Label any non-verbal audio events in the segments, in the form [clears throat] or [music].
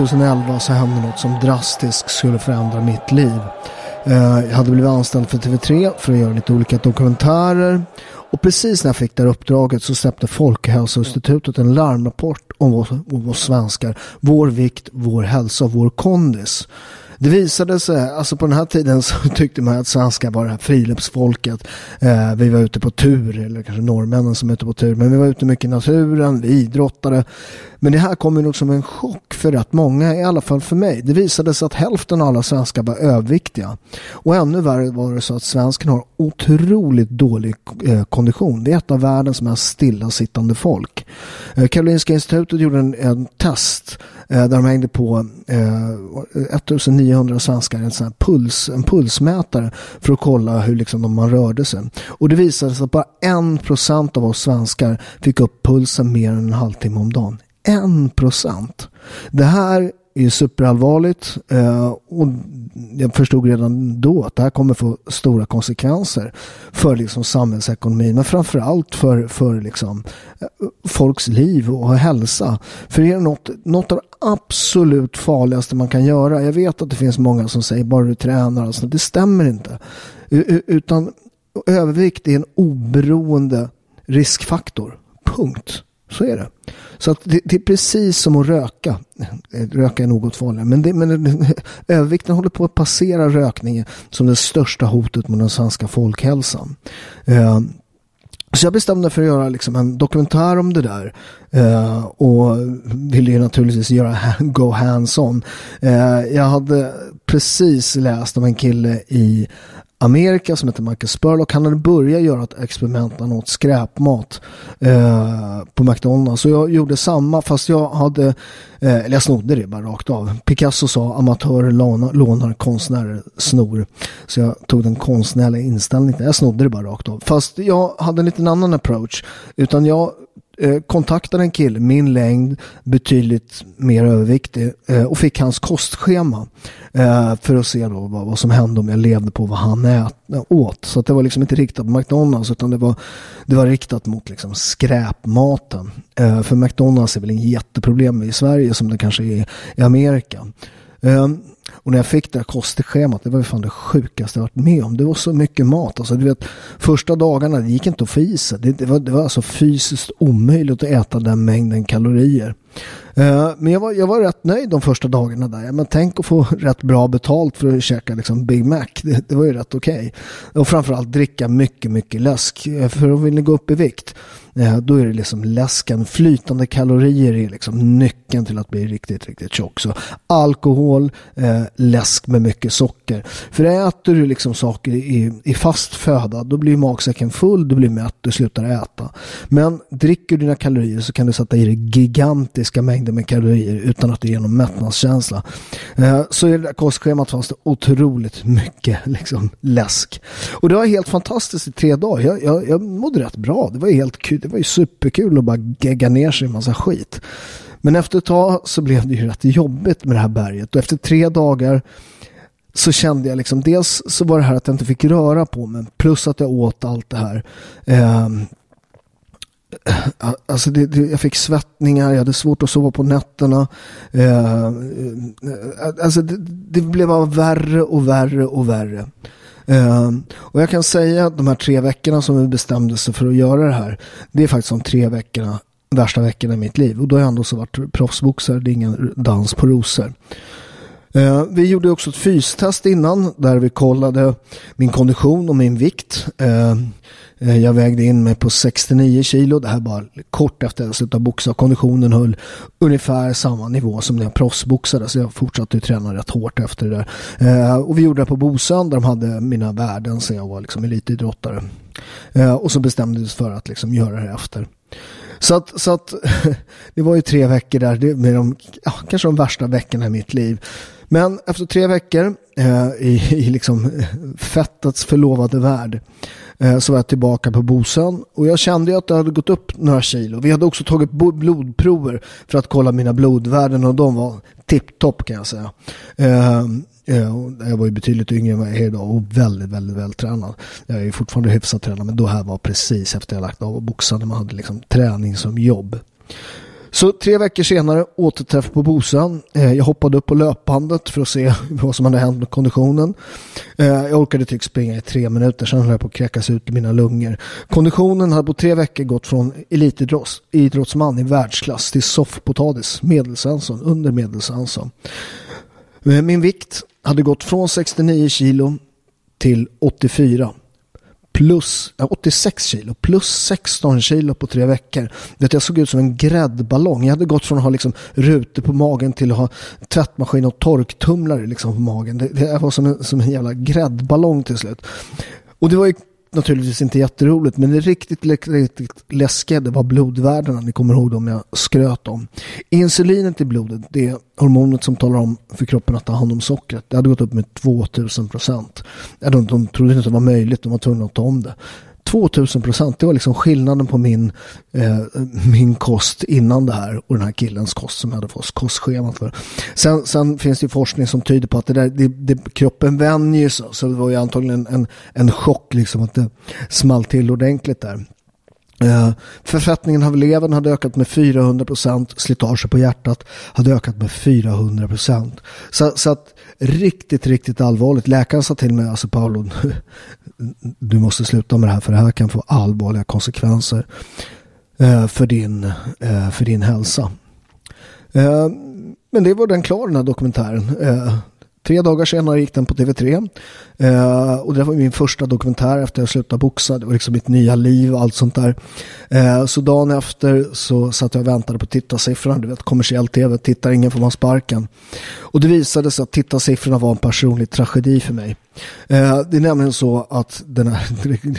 2011 så hände något som drastiskt skulle förändra mitt liv. Eh, jag hade blivit anställd för TV3 för att göra lite olika dokumentärer. Och precis när jag fick det här uppdraget så släppte Folkhälsoinstitutet en larmrapport om oss, om oss svenskar. Vår vikt, vår hälsa och vår kondis. Det visade sig, alltså på den här tiden [laughs] så tyckte man att svenskar var det här friluftsfolket. Eh, vi var ute på tur, eller kanske norrmännen som är ute på tur, men vi var ute mycket i naturen, vi idrottade. Men det här kom ju nog som en chock för rätt många, i alla fall för mig. Det visade sig att hälften av alla svenskar var överviktiga. Och ännu värre var det så att svensken har otroligt dålig eh, kondition. Det är ett av världens mest stillasittande folk. Eh, Karolinska institutet gjorde en, en test eh, där de hängde på eh, 1900 svenskar en, sån puls, en pulsmätare för att kolla hur liksom, man rörde sig. Och det visade sig att bara 1% av oss svenskar fick upp pulsen mer än en halvtimme om dagen en procent. Det här är superallvarligt eh, och jag förstod redan då att det här kommer få stora konsekvenser för liksom samhällsekonomin men framförallt för, för liksom eh, folks liv och hälsa. För det är något, något av det absolut farligaste man kan göra. Jag vet att det finns många som säger bara du tränar, alltså, det stämmer inte. Utan övervikt är en oberoende riskfaktor. Punkt. Så är det. Så att det, det, är precis som att röka. Röka är något farligare. Men, det, men [laughs] övervikten håller på att passera rökningen som det största hotet mot den svenska folkhälsan. Eh, så jag bestämde mig för att göra liksom en dokumentär om det där. Eh, och ville ju naturligtvis göra [laughs] go hands-on. Eh, jag hade precis läst om en kille i Amerika som heter Michael Spurlock. Han hade börjat göra ett experiment när han åt skräpmat eh, på McDonalds. Så jag gjorde samma fast jag hade, eh, eller jag snodde det bara rakt av. Picasso sa amatörer lånar, lånar konstnärer snor. Så jag tog den konstnärliga inställningen. Jag snodde det bara rakt av. Fast jag hade en liten annan approach. Utan jag eh, kontaktade en kille, min längd, betydligt mer överviktig eh, och fick hans kostschema eh, för att se då vad, vad, som hände om jag levde på vad han ät, eh, åt. Så det var liksom inte riktat på McDonalds utan det var, det var riktat mot liksom skräpmaten. Eh, för McDonalds är väl inget jätteproblem i Sverige som det kanske är i Amerika. Eh, och när jag fick det här kostschemat, det var ju fan det sjukaste jag varit med om. Det var så mycket mat. Alltså, du vet, första dagarna, det gick inte att få i sig. Det, det, var, det var alltså fysiskt omöjligt att äta den mängden kalorier. Uh, men jag var, jag var rätt nöjd de första dagarna där. Men tänk att få [laughs] rätt bra betalt för att käka liksom Big Mac. Det, det var ju rätt okej. Okay. Och framförallt dricka mycket, mycket läsk. Eh, för om vill ni gå upp i vikt Eh, då är det liksom läsken. Flytande kalorier är liksom nyckeln till att bli riktigt, riktigt tjock. Så alkohol, eh, eh, läsk med mycket socker. För äter du liksom saker i, i fast föda, då blir magsäcken full, du blir mätt, du slutar äta. Men dricker du dina kalorier så kan du sätta i dig gigantiska mängder med kalorier utan att du ger någon mättnadskänsla. Eh, så i det där kostschemat fanns det otroligt mycket [laughs] liksom, läsk. Och det var helt fantastiskt i tre dagar. Jag, jag, jag mådde rätt bra. Det var helt kul det var ju superkul att bara gegga ner sig i massa skit. Men efter ett tag så blev det ju rätt jobbigt med det här berget. Och efter tre dagar så kände jag liksom, dels så var det här att jag inte fick röra på mig. Plus att jag åt allt det här. Ehm, eh, Alltså det, det, jag fick svettningar, jag hade svårt att sova på nätterna. Ehm, eh, alltså det, det, blev bara värre och värre och värre. Eh, och jag kan säga att de här tre veckorna som vi bestämde sig för att göra det här, det är faktiskt de tre veckorna, värsta veckorna i mitt liv. Och då har jag ändå så varit proffsboxare, det är ingen dans på rosor. Eh, vi gjorde också ett fystest innan där vi kollade min kondition och min vikt. Eh, eh jag vägde in mig på 69 kilo. Det här bara kort efter att jag slutade boxa. Konditionen höll ungefär samma nivå som när jag proffsboxade. Så jag fortsatte ju träna rätt hårt efter det där. Eh, och vi gjorde det på Bosön där de hade mina värden sen jag var liksom elitidrottare. Eh, och så bestämde vi oss för att liksom göra det efter. Så att, så att [laughs] det var ju tre veckor där med de, ja, kanske de värsta veckorna i mitt liv. Men efter tre veckor eh, i, i liksom eh, fettets förlovade värld Eh, så var jag tillbaka på Bosön och jag kände att det hade gått upp några kilo. Vi hade också tagit blodprover för att kolla mina blodvärden och de var tipptopp kan jag säga. Eh, Eh, jag var ju betydligt yngre än vad jag är idag och väldigt, väldigt vältränad. Jag är fortfarande hyfsat tränad men då här var precis efter jag lagt av och boxade. Man hade liksom träning som jobb. Så tre veckor senare återträff på Bosön. Eh, jag hoppade upp på löpbandet för att se [laughs] vad som hade hänt med konditionen. Eh, jag orkade typ springa i tre minuter, sen höll jag på att kräkas ut i mina lungor. Konditionen hade på tre veckor gått från elitidrottsman i världsklass till soffpotatis, medelsvensson, under medelsvensson. Min vikt hade gått från 69 kilo till 84 plus 86 kilo plus 16 kilo på tre veckor. Vet, jag såg ut som en gräddballong. Jag hade gått från att ha liksom rutor på magen till att ha tvättmaskin och torktumlare liksom på magen. Det, det var som en, som en jävla gräddballong till slut. Och det var ju naturligtvis inte jätteroligt men det riktigt, riktigt läskiga det var blodvärdena. Ni kommer ihåg dem jag skröt om. Insulinet i blodet det är hormonet som talar om för kroppen att ta hand om sockret. Det hade gått upp med 2000 procent. De, de trodde inte det var möjligt, de var tvungna att ta om det. 2000 procent, det var liksom skillnaden på min, eh, min kost innan det här och den här killens kost som jag hade fått kostschemat för. Sen, sen finns det forskning som tyder på att det där, det, det, kroppen vänjer sig så, det var ju antagligen en, en chock liksom att det small till ordentligt där. Eh, förfettningen av levern hade ökat med 400 procent, slitage på hjärtat hade ökat med 400 procent. Så, så, att riktigt, riktigt allvarligt. Läkaren sa till mig, alltså Paolo, [laughs] du måste sluta med det här för det här kan få allvarliga konsekvenser eh, för, din, eh, för din hälsa. Eh, men det var den klar den här dokumentären. Tre dagar senare gick den på TV3. Eh, och det var min första dokumentär efter att jag slutade boxa. Det var liksom mitt nya liv och allt sånt där. Eh, så dagen efter så satt jag och väntade på tittarsiffrorna. Du vet, kommersiell tv, tittar ingen får man sparken. Och det visade sig att tittarsiffrorna var en personlig tragedi för mig. Eh, det är nämligen så att den, här,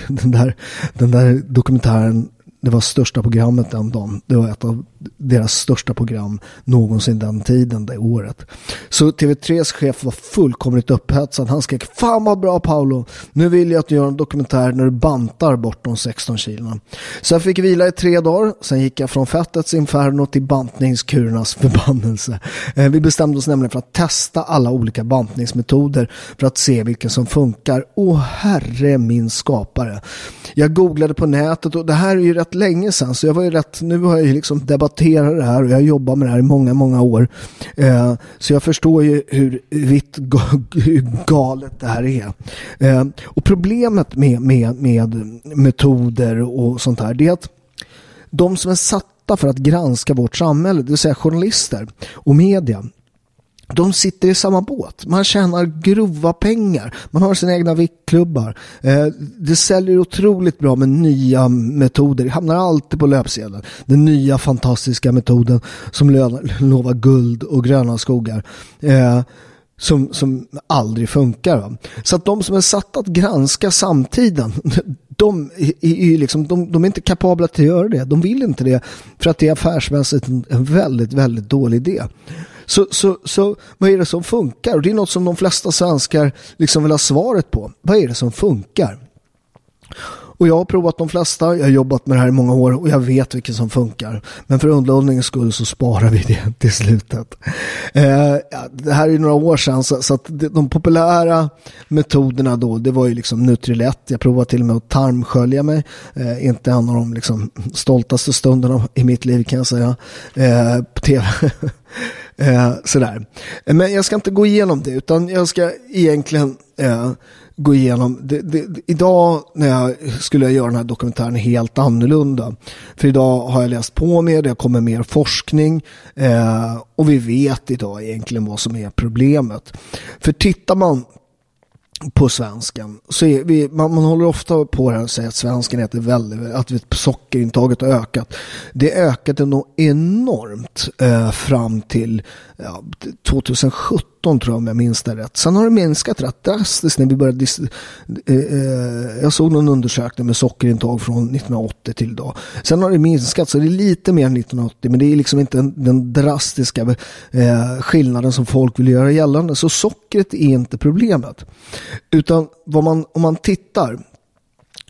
[laughs] den, där, den där dokumentären det var största programmet den dagen. Det var ett av deras största program någonsin den tiden, det året. Så TV3s chef var fullkomligt upphetsad. Han skrek, fan vad bra Paolo, nu vill jag att du gör en dokumentär när du bantar bort de 16 kilona. Så jag fick vila i tre dagar, sen gick jag från fettets inferno till bantningskurernas förbannelse. Eh, vi bestämde oss nämligen för att testa alla olika bantningsmetoder för att se vilken som funkar. Åh herre min skapare. Jag googlade på nätet och det här är ju rätt länge sedan så jag var ju rätt, nu har jag ju liksom debatterat det här och jag har jobbat med det här i många, många år. Eh, så jag förstår ju hur vitt hur galet det här är. Eh, och problemet med, med, med metoder och sånt här det är att de som är satta för att granska vårt samhälle, det vill säga journalister och media, de sitter i samma båt. Man tjänar grova pengar. Man har sina egna viktklubbar. Eh, det säljer otroligt bra med nya metoder. Det hamnar alltid på löpsedeln. Den nya fantastiska metoden som lovar guld och gröna skogar. Eh, som, som aldrig funkar. Va? Så att de som är satta att granska samtiden, de är, är, liksom, de, de är inte kapabla till att göra det. De vill inte det för att det är affärsmässigt en väldigt, väldigt dålig idé. Så, så, så vad är det som funkar? Och det är något som de flesta svenskar liksom vill ha svaret på. Vad är det som funkar? Och jag har provat de flesta, jag har jobbat med det här i många år och jag vet vilket som funkar. Men för underhållningens skull så sparar vi det [laughs] till slutet. Eh, ja, det här är några år sedan så, så att de populära metoderna då det var ju liksom Nutrilett. Jag provade till och med att tarmskölja mig. Eh, inte en av de liksom stoltaste stunderna i mitt liv kan jag säga. Eh, på tv. [laughs] Eh, sådär. Men jag ska inte gå igenom det utan jag ska egentligen eh, gå igenom. Det, det, idag när jag skulle göra den här dokumentären helt annorlunda. För idag har jag läst på mer, det kommer mer forskning eh, och vi vet idag egentligen vad som är problemet. För tittar man på svensken. Så vi, man, man håller ofta på det och säger att svensken äter väldigt, att sockerintaget har ökat. Det ökade nog enormt eh, fram till ja, 2017 tror jag om jag minns det rätt. Sen har det minskat rätt drastiskt när vi började eh, eh, jag såg någon undersökning med sockerintag från 1980 till idag. Sen har det minskat så det är lite mer än 1980 men det är liksom inte den, den drastiska eh, skillnaden som folk vill göra gällande. Så sockret är inte problemet. Utan vad man, om man tittar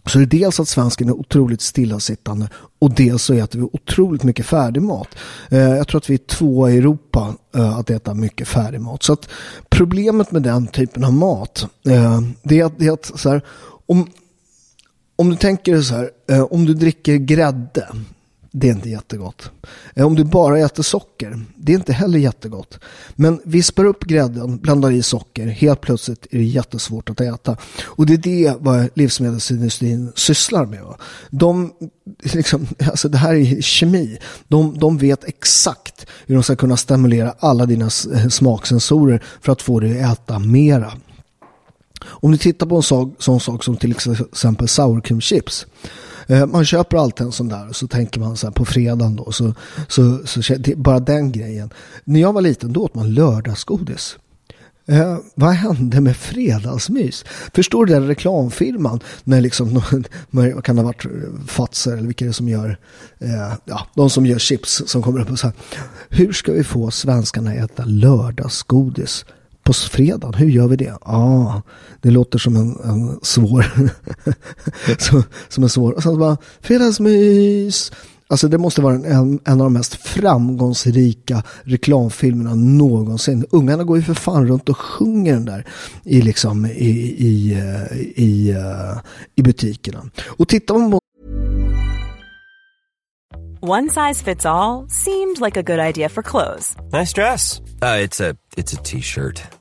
så är det dels att svensken är otroligt stillasittande och dels så äter vi otroligt mycket färdigmat. Eh, jag tror att vi är två i Europa eh, att äta mycket färdigmat. Så att problemet med den typen av mat eh, det är att, det är att så här, om, om du tänker så här, om du dricker grädde det är inte jättegott. Eh, om du bara äter socker, det är inte heller jättegott. Men vispar upp grädden, blandar i socker, helt plötsligt är det jättesvårt att äta. Och det är det vad livsmedelsindustrin sysslar med. De, [laughs] liksom, alltså det här är kemi. De, de vet exakt hur de ska kunna stimulera alla dina eh, smaksensorer för att få dig att äta mera. Om du tittar på en sån, sak som till exempel sourcream-chips. Eh, man köper alltid en sån där och så tänker man så här på fredagen då. Så, så, så, bara den grejen. När jag var liten då åt man lördagsgodis. Eh, vad hände med fredagsmys? Förstår du den reklamfirman? när liksom [laughs] vad kan det ha varit Fatser eller vilka är det som gör eh, ja, de som gör chips som kommer upp och så här. Hur ska vi få svenskarna att äta lördagsgodis? På fredagen, hur gör vi det? Ja, ah, det låter som en, en svår [laughs] som, som en svår och sen bara fredagsmys Alltså det måste vara en, en av de mest framgångsrika reklamfilmerna någonsin. Ungarna går ju för fan runt och sjunger den där i, liksom, i, i, i, i butikerna. Och tittar man på One size fits all seemed like a good idea for clothes. Nice dress. Uh, it's a t-shirt.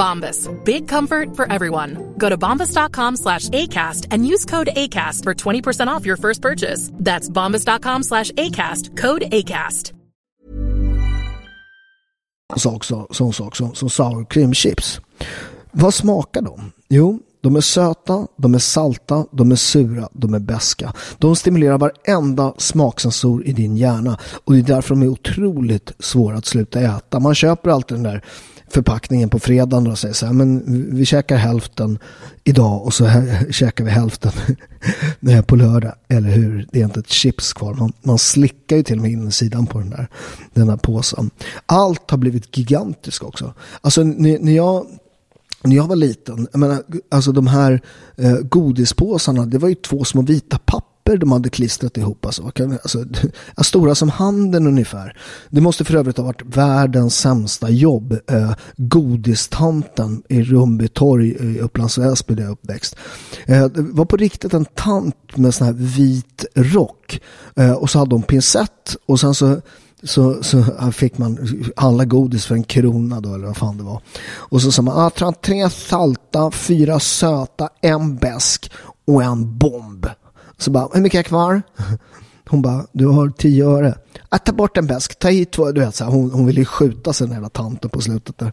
Bombas. Big comfort for everyone. Go to bombas.com slash ACAST and use code ACAST for 20% off your first purchase. That's bombas.com slash ACAST. Code ACAST. Sak, så, sån sak som, som sour cream chips. Vad smakar de? Jo, de är söta, de är salta, de är sura, de är beska. De stimulerar varenda smaksensor i din hjärna och det är därför de är otroligt svåra att sluta äta. Man köper alltid den där förpackningen på fredagen och säger så här, men vi käkar hälften idag och så här, [laughs] käkar vi hälften [laughs] på lördag, eller hur? Det är inte ett chips kvar. Man, man slickar ju till och med insidan på den där, den där påsen. Allt har blivit gigantiskt också. Alltså när, jag när jag var liten, jag menar, alltså de här eh, godispåsarna, det var ju två små vita papper de hade klistrat ihop. Alltså, alltså, [laughs] stora som handen ungefär. Det måste för övrigt ha varit världens sämsta jobb. Eh, godistanten i Rumbytorg i Upplands Väsby där jag uppväxt. Eh, det var på riktigt en tant med sån här vit rock. Eh, och så hade hon pincett och sen så så, så fick man alla godis för en krona då eller vad fan det var. Och så sa man ah, tre salta, fyra söta, en besk och en bomb. Så bara, hur mycket är kvar? [laughs] Hon bara, du har tio öre. Att ta bort en bäsk, ta hit två. Du vet, så här, hon, hon ville skjuta sig den jävla tanten på slutet där.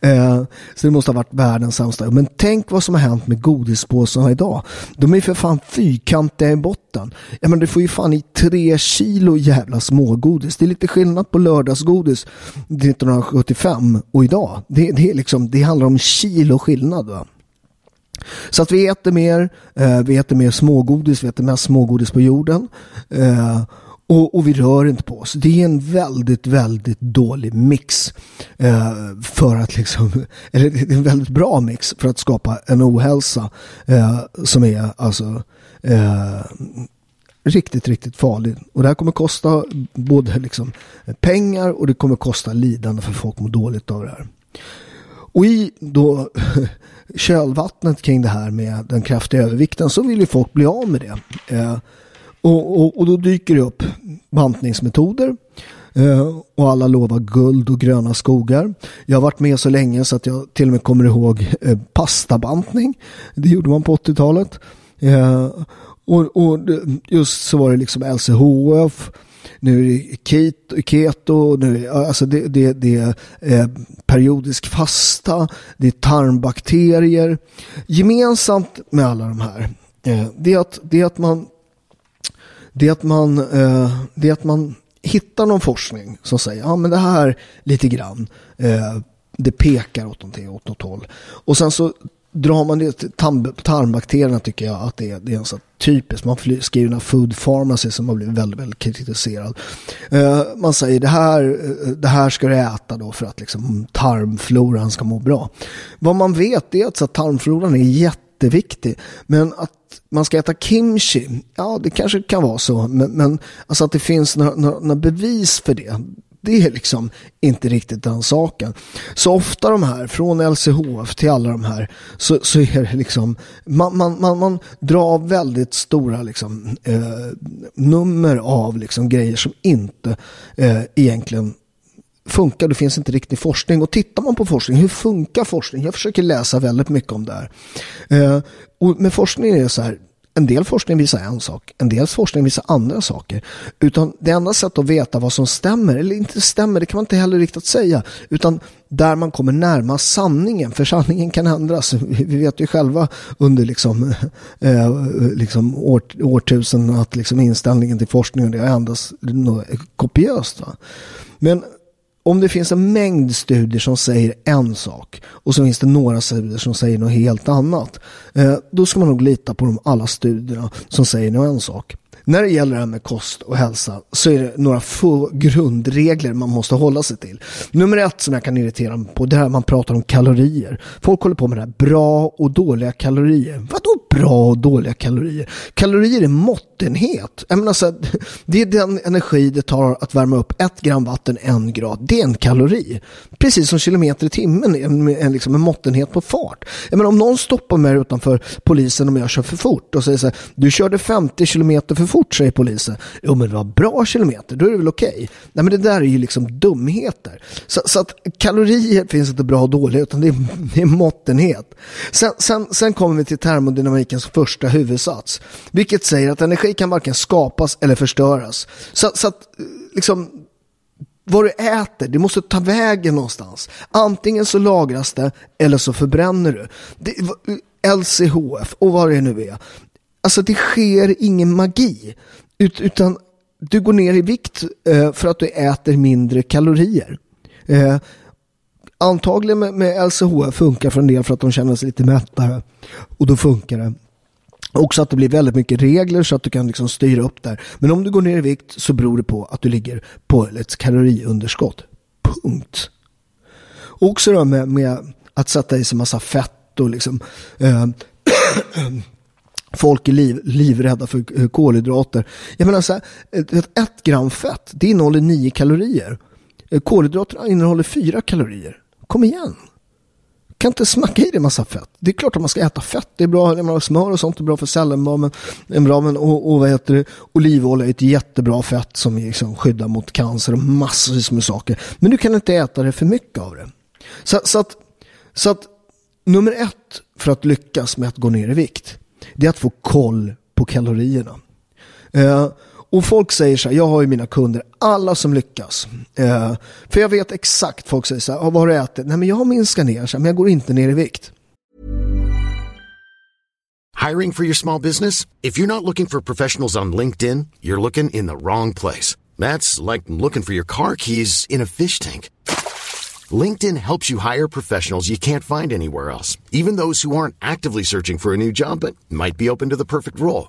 Eh, så det måste ha varit världens sämsta. Men tänk vad som har hänt med godispåsarna idag. De är för fan fyrkantiga i botten. Ja, men du får ju fan i tre kilo jävla smågodis. Det är lite skillnad på lördagsgodis 1975 och idag. Det, det, är liksom, det handlar om kilo skillnad va. Så att vi äter mer, eh, vi äter mer smågodis, vi äter mest smågodis på jorden. Eh, och, och, vi rör inte på oss. Det är en väldigt, väldigt dålig mix eh, för att liksom, [laughs] eller det är en väldigt bra mix för att skapa en ohälsa eh, som är alltså eh, riktigt, riktigt farlig. Och det här kommer kosta både liksom pengar och det kommer kosta lidande för folk mår dåligt av det här. Och i då [laughs] kölvattnet kring det här med den kraftiga övervikten så vill ju folk bli av med det. Eh, och, och, och, då dyker det upp bantningsmetoder Eh, och alla lovar guld och gröna skogar. Jag har varit med så länge så att jag till och med kommer ihåg eh, pastabantning. Det gjorde man på 80-talet. Eh, och, och, just så var det liksom LCHF nu är det keto, nu är, alltså det, det, det är eh, periodisk fasta, det är tarmbakterier. Gemensamt med alla de här, eh, det, är att, det är att man det är att man, eh, det är att man hittar någon forskning som säger ja men det här lite grann eh, det pekar åt någonting, åt något håll. Och sen så drar man det till tarmbakterierna tycker jag att det är, det är en sån typiskt. Man skriver en food pharmacy som har blivit väldigt, väldigt kritiserad. Uh, man säger det här, eh, det här ska du äta då för att liksom, tarmfloran ska må bra. Vad man vet är att, att tarmfloran är jätteviktig. Men att man ska äta kimchi, ja det kanske kan vara så. Men, men alltså att det finns några, några, några bevis för det det är liksom inte riktigt den saken. Så ofta de här, från LCHF till alla de här, så, så är det liksom, man, man, man, man drar väldigt stora liksom, eh, nummer av liksom, grejer som inte eh, egentligen funkar. Det finns inte riktig forskning. Och tittar man på forskning, hur funkar forskning? Jag försöker läsa väldigt mycket om det här. Eh, och med forskning är det så här, en del forskning visar en sak, en del forskning visar andra saker. Utan det enda sättet att veta vad som stämmer eller inte stämmer, det kan man inte heller riktigt säga. Utan där man kommer närmast sanningen, för sanningen kan ändras. Vi vet ju själva under liksom, eh, eh liksom år, årtusen att liksom inställningen till forskningen har ändrats kopiöst. Va? Men om det finns en mängd studier som säger en sak och så finns det några studier som säger något helt annat. Eh, då ska man nog lita på de alla studierna som säger en sak. När det gäller det här med kost och hälsa så är det några få grundregler man måste hålla sig till. Nummer ett som jag kan irritera mig på det är att man pratar om kalorier. Folk håller på med det här bra och dåliga kalorier. Vadå bra och dåliga kalorier? Kalorier är måttenhet. Jag menar så [laughs] det är den energi det tar att värma upp ett gram vatten en grad. Det är en kalori. Precis som kilometer i timmen är en, en, liksom en måttenhet på fart. Jag menar om någon stoppar mig utanför polisen om jag kör för fort och säger så här, du körde 50 kilometer för fort, säger polisen. Jo, men det var bra kilometer, då är det väl okej. Okay. Nej, men det där är ju liksom dumheter. Så, så, att kalorier finns inte bra och dåliga, utan det är, [laughs] det är måttenhet. Sen, sen, sen kommer vi till termodynamikens första huvudsats, vilket säger att energi kan varken skapas eller förstöras. Så, så att, eh, liksom, vad du äter, det måste ta vägen någonstans. Antingen så lagras det eller så förbränner du. Det, eh, LCHF och vad det nu är. Alltså det sker ingen magi. Ut, utan du går ner i vikt eh, för att du äter mindre kalorier. Eh, antagligen med, med LCHF funkar för en del för att de känner sig lite mättare. Och då funkar det. Också att det blir väldigt mycket regler så att du kan liksom styra upp där. Men om du går ner i vikt så beror det på att du ligger på ett kaloriunderskott. Punkt. Också då med, med att sätta i sig massa fett och liksom eh, [clears throat] Folk är liv, livrädda för kolhydrater. Jag menar så här, ett, ett gram fett, det innehåller nio kalorier. Eh, kolhydrater innehåller fyra kalorier. Kom igen. Kan inte smacka i dig massa fett. Det är klart att man ska äta fett. Det är bra, menar, smör och sånt är bra för cellen. Och, och vad heter det? Olivolja är ett jättebra fett som liksom skyddar mot cancer och massor med saker. Men du kan inte äta det för mycket av det. Så, så, att, så att nummer ett för att lyckas med att gå ner i vikt det är att få koll på kalorierna. Eh, och folk säger så här, jag har ju mina kunder, alla som lyckas. Eh, för jag vet exakt, folk säger så här, vad har du ätit? Nej men jag har minskat ner, så här, men jag går inte ner i vikt. Hiring for your small business? If you're not looking for professionals on LinkedIn, you're looking in the wrong place. That's like looking for your car keys in a fish tank. LinkedIn helps you hire professionals you can't find anywhere else, even those who aren't actively searching for a new job but might be open to the perfect role.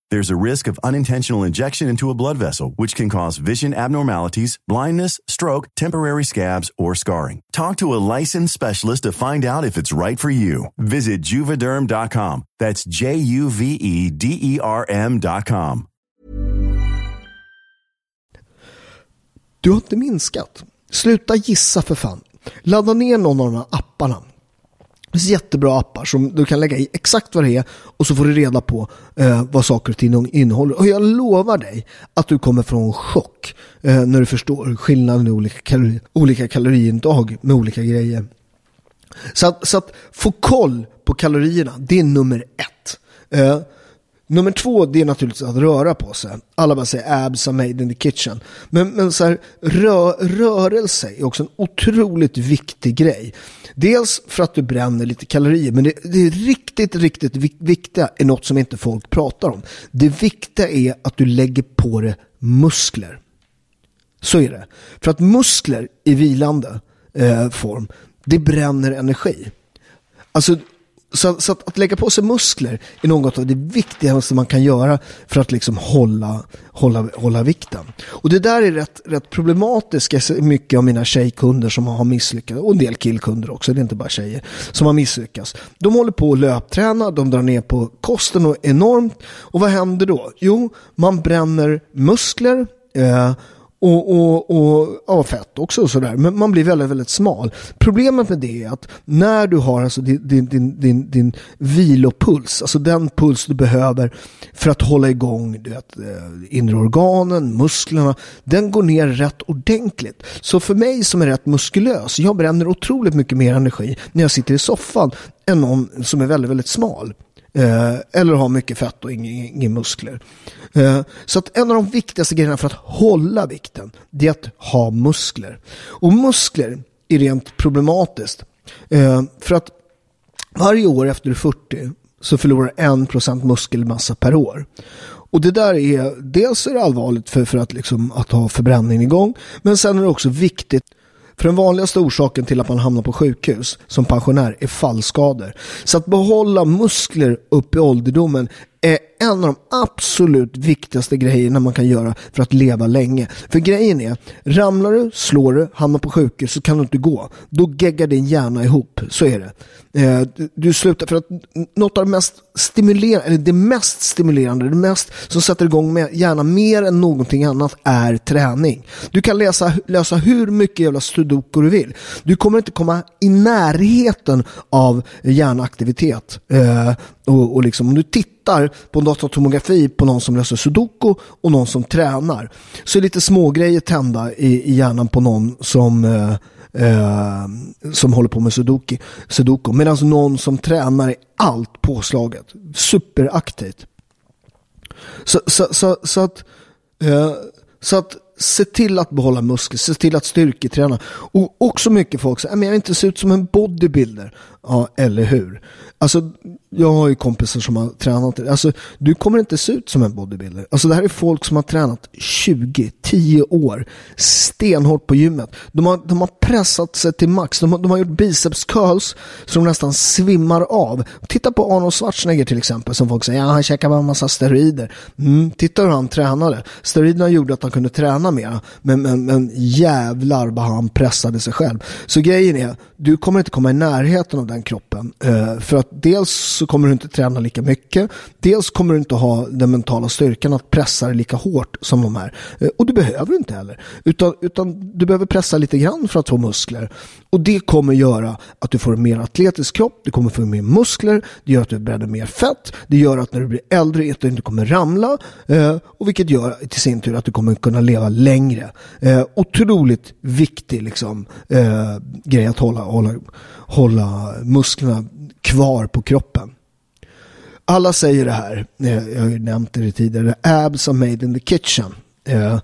There's a risk of unintentional injection into a blood vessel, which can cause vision abnormalities, blindness, stroke, temporary scabs, or scarring. Talk to a licensed specialist to find out if it's right for you. Visit juvederm.com. That's J U V E D E R M.com. Du har inte minskat. Sluta gissa för fan. Ladda ner någon av de här apparna. Det finns jättebra appar som du kan lägga i exakt vad det är och så får du reda på eh, vad saker och ting innehåller. Och jag lovar dig att du kommer få en chock eh, när du förstår skillnaden i olika, kalori, olika kaloriintag med olika grejer. Så att, så att få koll på kalorierna, det är nummer ett. Eh, Nummer två, det är naturligtvis att röra på sig. Alla bara säger abs are made in the kitchen. Men, men så här, rö, rörelse är också en otroligt viktig grej. Dels för att du bränner lite kalorier, men det, det är riktigt, riktigt viktiga är något som inte folk pratar om. Det viktiga är att du lägger på dig muskler. Så är det. För att muskler i vilande eh, form, det bränner energi. Alltså så, så att, att, lägga på sig muskler är något av det viktigaste man kan göra för att liksom hålla, hålla, hålla vikten. Och det där är rätt, rätt problematiskt. Jag ser mycket av mina tjejkunder som har misslyckats och en del killkunder också, det är inte bara tjejer, som har misslyckats. De håller på att löpträna, de drar ner på kosten och enormt. Och vad händer då? Jo, man bränner muskler eh, och, och, och ja, fett också och sådär. Men man blir väldigt, väldigt smal. Problemet med det är att när du har alltså din, din, din, din, din vilopuls, alltså den puls du behöver för att hålla igång du vet, eh, inre organen, musklerna, den går ner rätt ordentligt. Så för mig som är rätt muskulös, jag bränner otroligt mycket mer energi när jag sitter i soffan än någon som är väldigt, väldigt smal. Eh, eller ha mycket fett och inga, inga muskler. Eh, så att en av de viktigaste grejerna för att hålla vikten, det är att ha muskler. Och muskler är rent problematiskt. Eh, för att varje år efter du är 40 så förlorar 1% muskelmassa per år. Och det där är, dels är det allvarligt för, för att, liksom, att ha förbränningen igång, men sen är det också viktigt för den vanligaste orsaken till att man hamnar på sjukhus som pensionär är fallskador. Så att behålla muskler upp i ålderdomen är en av de absolut viktigaste grejerna man kan göra för att leva länge. För grejen är, ramlar du, slår du, hamnar på sjukhus så kan du inte gå. Då geggar din hjärna ihop, så är det. Eh, du slutar, för att något av det mest stimulerande, eller det mest stimulerande, det mest som sätter igång med hjärnan mer än någonting annat är träning. Du kan läsa, läsa hur mycket jävla sudoku du vill. Du kommer inte komma i närheten av hjärnaktivitet. Eh, och, och liksom, om du tittar på en datortomografi på någon som löser sudoku och någon som tränar så är lite smågrejer tända i, i hjärnan på någon som eh, eh, som håller på med sudoku. sudoku. Medan någon som tränar är allt påslaget. Superaktivt. Så, så, så, så att, eh, så att se till att behålla muskler, se till att styrketräna. Och också mycket folk säger, jag vill inte se ut som en bodybuilder. Ja, eller hur? Alltså, jag har ju kompisar som har tränat. Alltså, du kommer inte se ut som en bodybuilder. Alltså, det här är folk som har tränat 20, 10 år. Stenhårt på gymmet. De har, de har pressat sig till max. De har, de har gjort biceps curls så de nästan svimmar av. Titta på Arnold Schwarzenegger till exempel. Som folk säger, ja, han käkar bara en massa steroider. Mm, titta hur han tränade. Steroiderna gjorde att han kunde träna mer. Men, men, men jävlar vad han pressade sig själv. Så grejen är, du kommer inte komma i närheten av den kroppen. Eh, för att dels så kommer du inte träna lika mycket. Dels kommer du inte ha den mentala styrkan att pressa dig lika hårt som de här. Eh, och du behöver inte heller. Utan, utan du behöver pressa lite grann för att få muskler. Och det kommer göra att du får en mer atletisk kropp. Du kommer få mer muskler. Det gör att du bränner mer fett. Det gör att när du blir äldre att du inte kommer ramla. Eh, och vilket gör till sin tur att du kommer kunna leva längre. Eh, otroligt viktig liksom, grej att hålla, hålla, hålla musklerna kvar på kroppen. Alla säger det här, eh, jag har ju nämnt det tidigare, abs are made in the kitchen. Eh,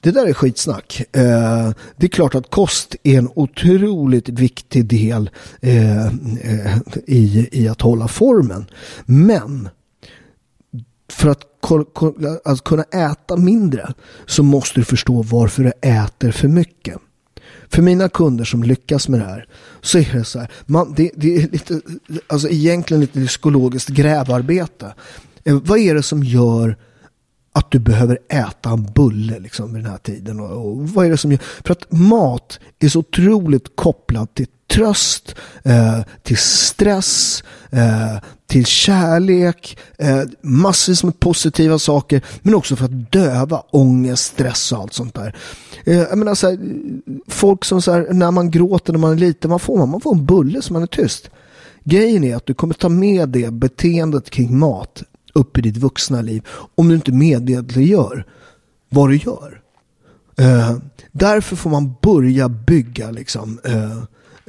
det där är skitsnack. Eh, det är klart att kost är en otroligt viktig del i, i att hålla formen. Men för att, att kunna äta mindre så måste du förstå varför du äter för mycket. För mina kunder som lyckas med det här så är det så här. Man, det, det är lite, alltså egentligen lite psykologiskt grävarbete. Eh, vad är det som gör att du behöver äta en bulle liksom vid den här tiden? Och, och vad är det som gör? För att mat är så otroligt kopplad till tröst, eh, till stress, eh, till kärlek, eh, massvis med positiva saker, men också för att döva ångest, stress och allt sånt där. Eh, jag menar så här, folk som så här, när man gråter när man är liten, vad får man? Man får en bulle så man är tyst. Grejen är att du kommer ta med det beteendet kring mat upp i ditt vuxna liv om du inte medvetliggör vad du gör. Eh, därför får man börja bygga liksom, eh,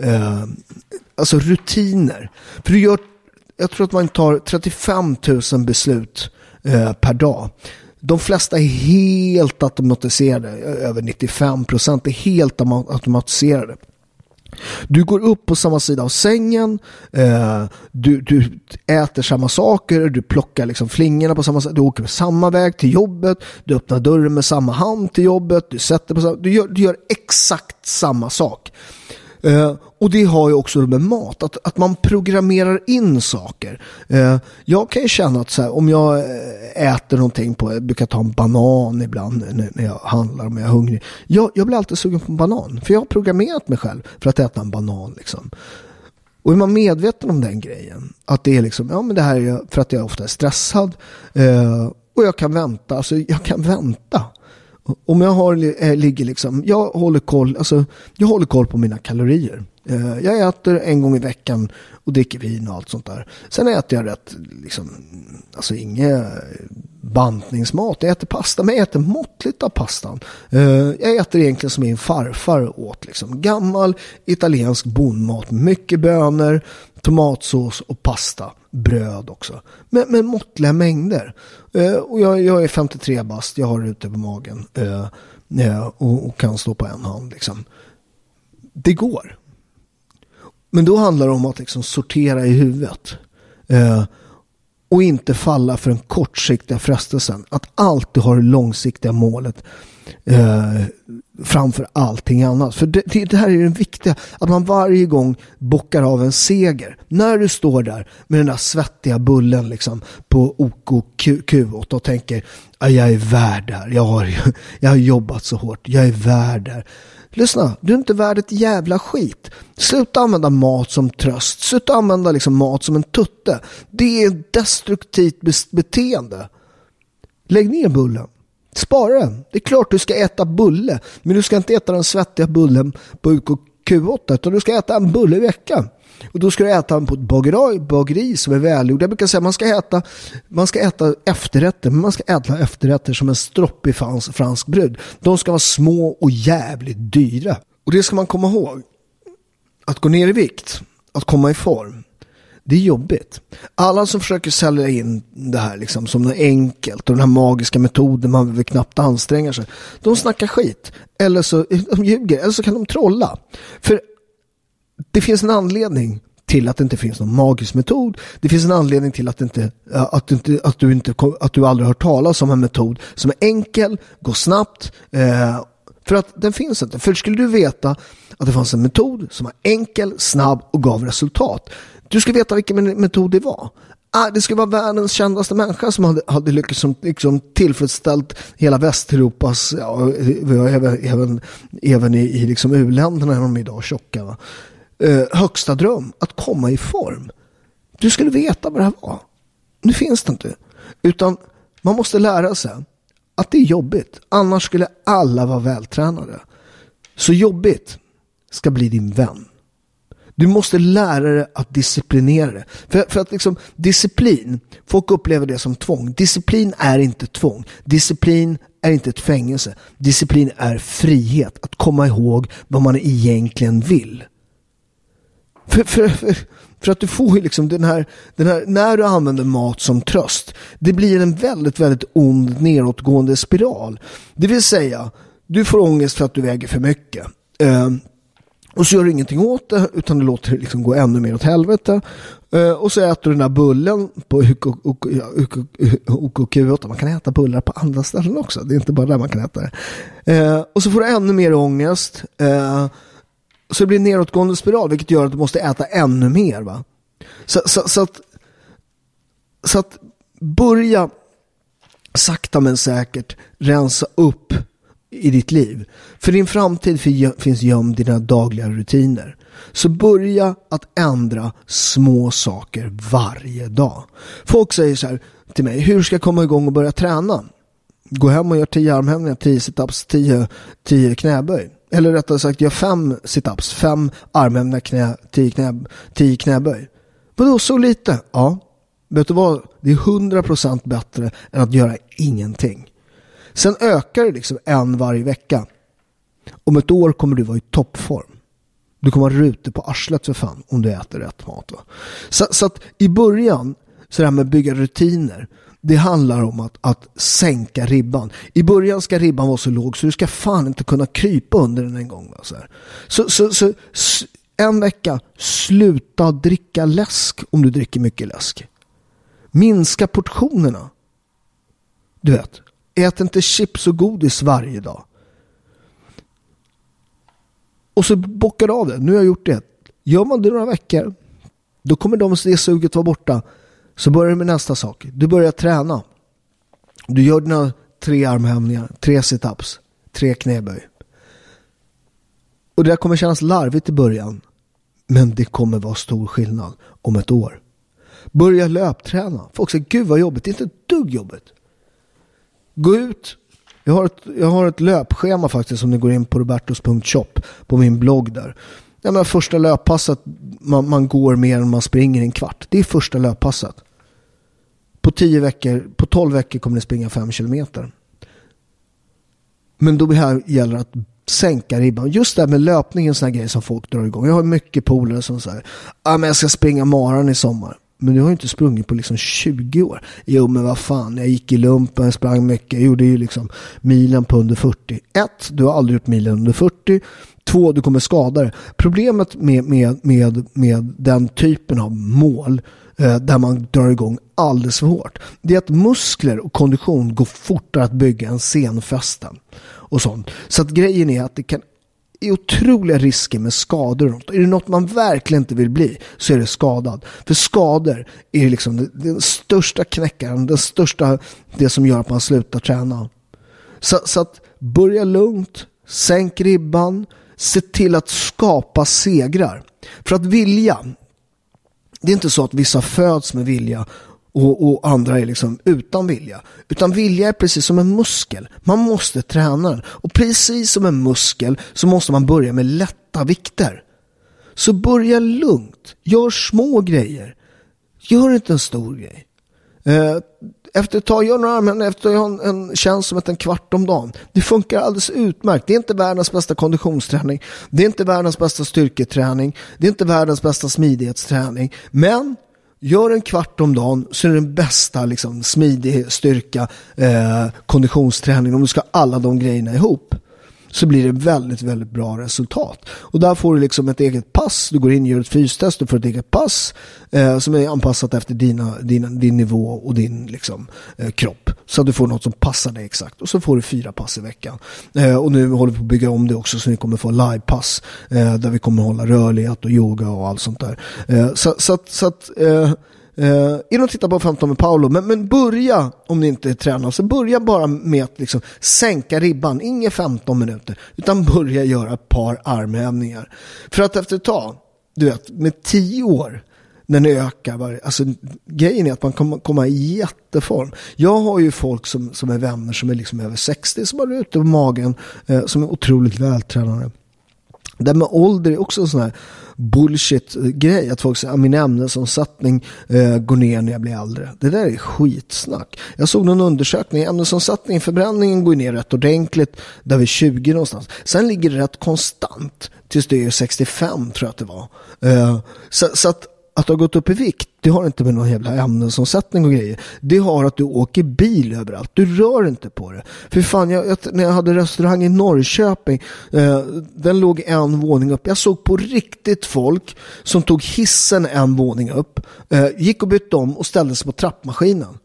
eh, alltså rutiner. För du gör, jag tror att man tar 35 000 beslut eh, per dag. De flesta är helt automatiserade, eh, över 95 procent är helt automatiserade. Du går upp på samma sida av sängen, eh, du, du äter samma saker, du plockar liksom flingorna på samma sätt, du åker samma väg till jobbet, du öppnar dörren med samma hand till jobbet, du sätter på samma, du gör, du gör exakt samma sak. Eh, och det har ju också med mat, att, att man programmerar in saker. Eh, jag kan ju känna att så här, om jag eh, äter någonting på, jag brukar ta en banan ibland när, när jag handlar om jag är hungrig. Jag, jag blir alltid sugen på en banan, för jag har programmerat mig själv för att äta en banan. Liksom. Och är man medveten om den grejen, att det är liksom, ja men det här är för att jag ofta är stressad eh, och jag kan vänta, alltså jag kan vänta. Om jag har, äh, ligger liksom, jag håller koll, alltså, jag håller koll på mina kalorier. Uh, jag äter en gång i veckan och dricker vin och allt sånt där. Sen äter jag rätt, liksom, alltså inget bantningsmat. Jag äter pasta, men jag äter måttligt av pastan. Uh, jag äter egentligen som min farfar åt, liksom. Gammal italiensk bondmat, mycket bönor, tomatsås och pasta. Bröd också. Men, men måttliga mängder. Eh, och jag, jag, är 53 bast, jag har det ute på magen. Eh, eh, och, och, kan stå på en hand liksom. Det går. Men då handlar det om att liksom sortera i huvudet. Eh, och inte falla för den kortsiktiga frestelsen. Att alltid ha det långsiktiga målet eh, framför allting annat. För det, det, här är det viktiga, att man varje gång bockar av en seger. När du står där med den där svettiga bullen liksom på OKQ8 och tänker jag är värd det här, jag har, [laughs] jag har jobbat så hårt, jag är värd det här. Lyssna, du är inte värd ett jävla skit. Sluta använda mat som tröst. Sluta använda liksom mat som en tutte. Det är ett destruktivt beteende. Lägg ner bullen. Spara den. Det är klart du ska äta bulle. Men du ska inte äta den svettiga bullen på UKQ8 utan du ska äta en bulle i veckan. Och då ska du äta den på ett bageri, bageri som är välgjord. Jag brukar säga att man ska äta, man ska äta efterrätter, men man ska äta efterrätter som en stroppig fransk, fransk brud. De ska vara små och jävligt dyra. Och det ska man komma ihåg. Att gå ner i vikt, att komma i form, det är jobbigt. Alla som försöker sälja in det här liksom som något enkelt och den här magiska metoden man behöver knappt anstränga sig. De snackar skit. Eller så de ljuger. Eller så kan de trolla. För det finns en anledning till att det inte finns någon magisk metod. Det finns en anledning till att, inte, att, inte, att, du, inte, att du aldrig hört talas om en metod som är enkel, går snabbt. Eh, för att den finns inte. För skulle du veta att det fanns en metod som var enkel, snabb och gav resultat du ska veta vilken metod det var. Ah, det skulle vara världens kändaste människa som hade, hade lyckats som, liksom, tillfredsställt hela Västeuropas, ja, även, även, även i, i liksom u-länderna är de idag tjocka. Va? eh, högsta dröm, att komma i form. Du skulle veta vad det här var. Nu finns det inte. Utan man måste lära sig att det är jobbigt. Annars skulle alla vara vältränade. Så jobbigt ska bli din vän. Du måste lära dig att disciplinera dig. För, för att liksom, disciplin, folk upplever det som tvång. Disciplin är inte tvång. Disciplin är inte ett fängelse. Disciplin är frihet. Att komma ihåg vad man egentligen vill. För, för, för, för att du får ju liksom den här, den här, när du använder mat som tröst, det blir en väldigt, väldigt ond nedåtgående spiral. Det vill säga, du får ångest för att du väger för mycket. Uh, och så gör du ingenting åt det utan du låter det liksom gå ännu mer åt helvete. Uh, och så äter du den här bullen på OKQ8. Man kan äta bullar på andra ställen också. Det är inte bara där man kan äta det. Uh, och så får du ännu mer ångest. Uh, så det blir en nedåtgående spiral vilket gör att du måste äta ännu mer. Va? Så, så, så, att, så att börja sakta men säkert rensa upp i ditt liv. För din framtid finns gömd i dina dagliga rutiner. Så börja att ändra små saker varje dag. Folk säger så här till mig, hur ska jag komma igång och börja träna? Gå hem och gör 10 armhävningar, 10 situps, 10, 10 knäböj. Eller rättare sagt, gör 5 situps, 5 armhävningar, knä, 10, knä, 10 knäböj. Vadå, så lite? Ja. Vet du vad? Det är 100% bättre än att göra ingenting. Sen ökar det liksom en varje vecka. Om ett år kommer du vara i toppform. Du kommer ha rutor på arslet för fan om du äter rätt mat. Va? Så, så att i början, så det här med att bygga rutiner, det handlar om att, att sänka ribban. I början ska ribban vara så låg så du ska fan inte kunna krypa under den en gång. Va? Så, så, så, så, en vecka, sluta dricka läsk om du dricker mycket läsk. Minska portionerna. Du vet, ät inte chips och godis varje dag. Och så bockar du av det. Nu har jag gjort det. Gör man det några veckor, då kommer de, det suget vara borta. Så börjar du med nästa sak. Du börjar träna. Du gör dina tre armhävningar, tre situps, tre knäböj. Och det där kommer kännas larvigt i början. Men det kommer vara stor skillnad om ett år. Börja löpträna. Folk säger, gud vad jobbigt. Det är inte ett dugg jobbigt. Gå ut. Jag har, ett, jag har ett löpschema faktiskt om ni går in på robertos.shop på min blogg där. Jag menar, första löppasset, man, man går mer än man springer en kvart. Det är första löppasset. På 10 veckor, på 12 veckor kommer ni springa 5 kilometer. Men då här gäller att sänka ribban. Just det här med löpning är en sån här grej som folk drar igång. Jag har mycket polare som säger ah, men jag ska springa maran i sommar. Men du har ju inte sprungit på liksom 20 år. Jo men vad fan, jag gick i lumpen, sprang mycket, jag gjorde ju liksom milen på under 40. Ett, du har aldrig gjort milen under 40. Två, du kommer skada dig. Problemet med, med, med, med den typen av mål eh, där man drar igång alldeles för hårt. Det är att muskler och kondition går fortare att bygga än senfästen. Och sånt. Så att grejen är att det kan är otroliga risker med skador. Är det något man verkligen inte vill bli så är det skadad. För skador är liksom den största knäckaren, den största, det som gör att man slutar träna. Så, så att börja lugnt, sänk ribban, se till att skapa segrar. För att vilja, det är inte så att vissa föds med vilja och, och, andra är liksom utan vilja. Utan vilja är precis som en muskel. Man måste träna den. Och precis som en muskel så måste man börja med lätta vikter. Så börja lugnt. Gör små grejer. Gör inte en stor grej. Eh, efter ett tag, gör några armhävningar efter att en, en tjänst som heter en kvart om dagen. Det funkar alldeles utmärkt. Det är inte världens bästa konditionsträning. Det är inte världens bästa styrketräning. Det är inte världens bästa smidighetsträning. Men Gör en kvart om dagen så är det den bästa liksom, smidig styrka, eh, konditionsträning. Om du ska ha alla de grejerna ihop så blir det väldigt, väldigt bra resultat. Och där får du liksom ett eget pass. Du går in och gör ett fystest, du får ett eget pass eh, som är anpassat efter dina, dina, din nivå och din liksom, eh, kropp. Så att du får något som passar dig exakt. Och så får du fyra pass i veckan. Eh, och nu håller vi på att bygga om det också så ni kommer få livepass eh, där vi kommer hålla rörlighet och yoga och allt sånt där. Eh, så, så, så att eh, Uh, in och titta på 15 med Paolo, men, men börja om ni inte tränar, så börja bara med att liksom sänka ribban, inga 15 minuter, utan börja göra ett par armhävningar. För att efter ett tag, du vet, med 10 år när ni ökar. Var, alltså, grejen är att man kommer komma i jätteform. Jag har ju folk som, som är vänner som är liksom över 60 som har ute på magen eh, som är otroligt vältränade. Det med ålder är också en sån här bullshit-grej. Eh, att folk säger att min ämnesomsättning eh, går ner när jag blir äldre. Det där är skitsnack. Jag såg någon undersökning. Ämnesomsättningen, förbränningen går ner rätt ordentligt. Där vi 20 någonstans. Sen ligger det rätt konstant tills du är 65 tror jag att det var. Eh, så, så att att du har gått upp i vikt, det har inte med någon jävla ämnesomsättning och grejer. Det har att du åker bil överallt. Du rör inte på det. För fan, jag, när jag hade restaurang i Norrköping, eh, den låg en våning upp. Jag såg på riktigt folk som tog hissen en våning upp, eh, gick och bytte om och ställde sig på trappmaskinen.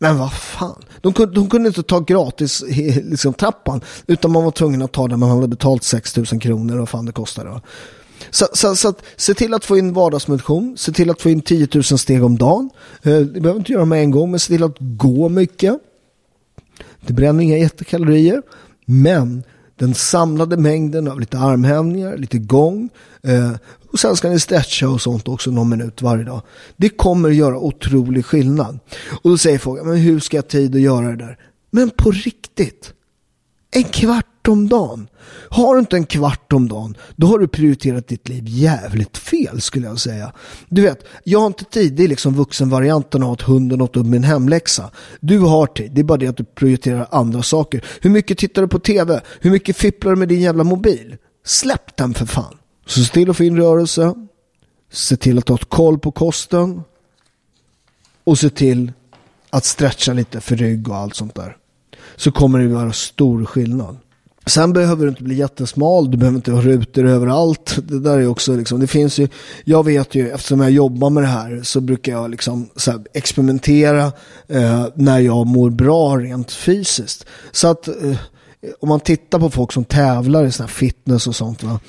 Men vad fan, de kunde, de kunde inte ta gratis liksom, trappan, utan man var tvungen att ta den man hade betalt 6 000 kronor och vad fan det kostade. Så, så, så att, se till att få in vardagsmotion, se till att få in 10 000 steg om dagen. Eh, det behöver inte göra med en gång, men se till att gå mycket. Det bränner inga jättekalorier, men den samlade mängden av lite armhävningar, lite gång eh, och sen ska ni stretcha och sånt också någon minut varje dag. Det kommer göra otrolig skillnad. Och då säger folk, men hur ska jag ha tid att göra det där? Men på riktigt, en kvart om dagen. Har du inte en kvart om dagen, då har du prioriterat ditt liv jävligt fel skulle jag säga. Du vet, jag har inte tid, det är liksom vuxenvarianten av att hunden åt upp min hemläxa. Du har tid, det är bara det att du prioriterar andra saker. Hur mycket tittar du på tv? Hur mycket fipplar du med din jävla mobil? Släpp den för fan. Så se till att få in rörelse. Se till att ha koll på kosten. Och se till att stretcha lite för rygg och allt sånt där. Så kommer det göra stor skillnad. Sen behöver du inte bli jättesmal, du behöver inte ha rutor överallt. Det där är också liksom, det finns ju, jag vet ju eftersom jag jobbar med det här så brukar jag liksom här, experimentera eh, när jag mår bra rent fysiskt. Så att eh, om man tittar på folk som tävlar i sån fitness och sånt. Va?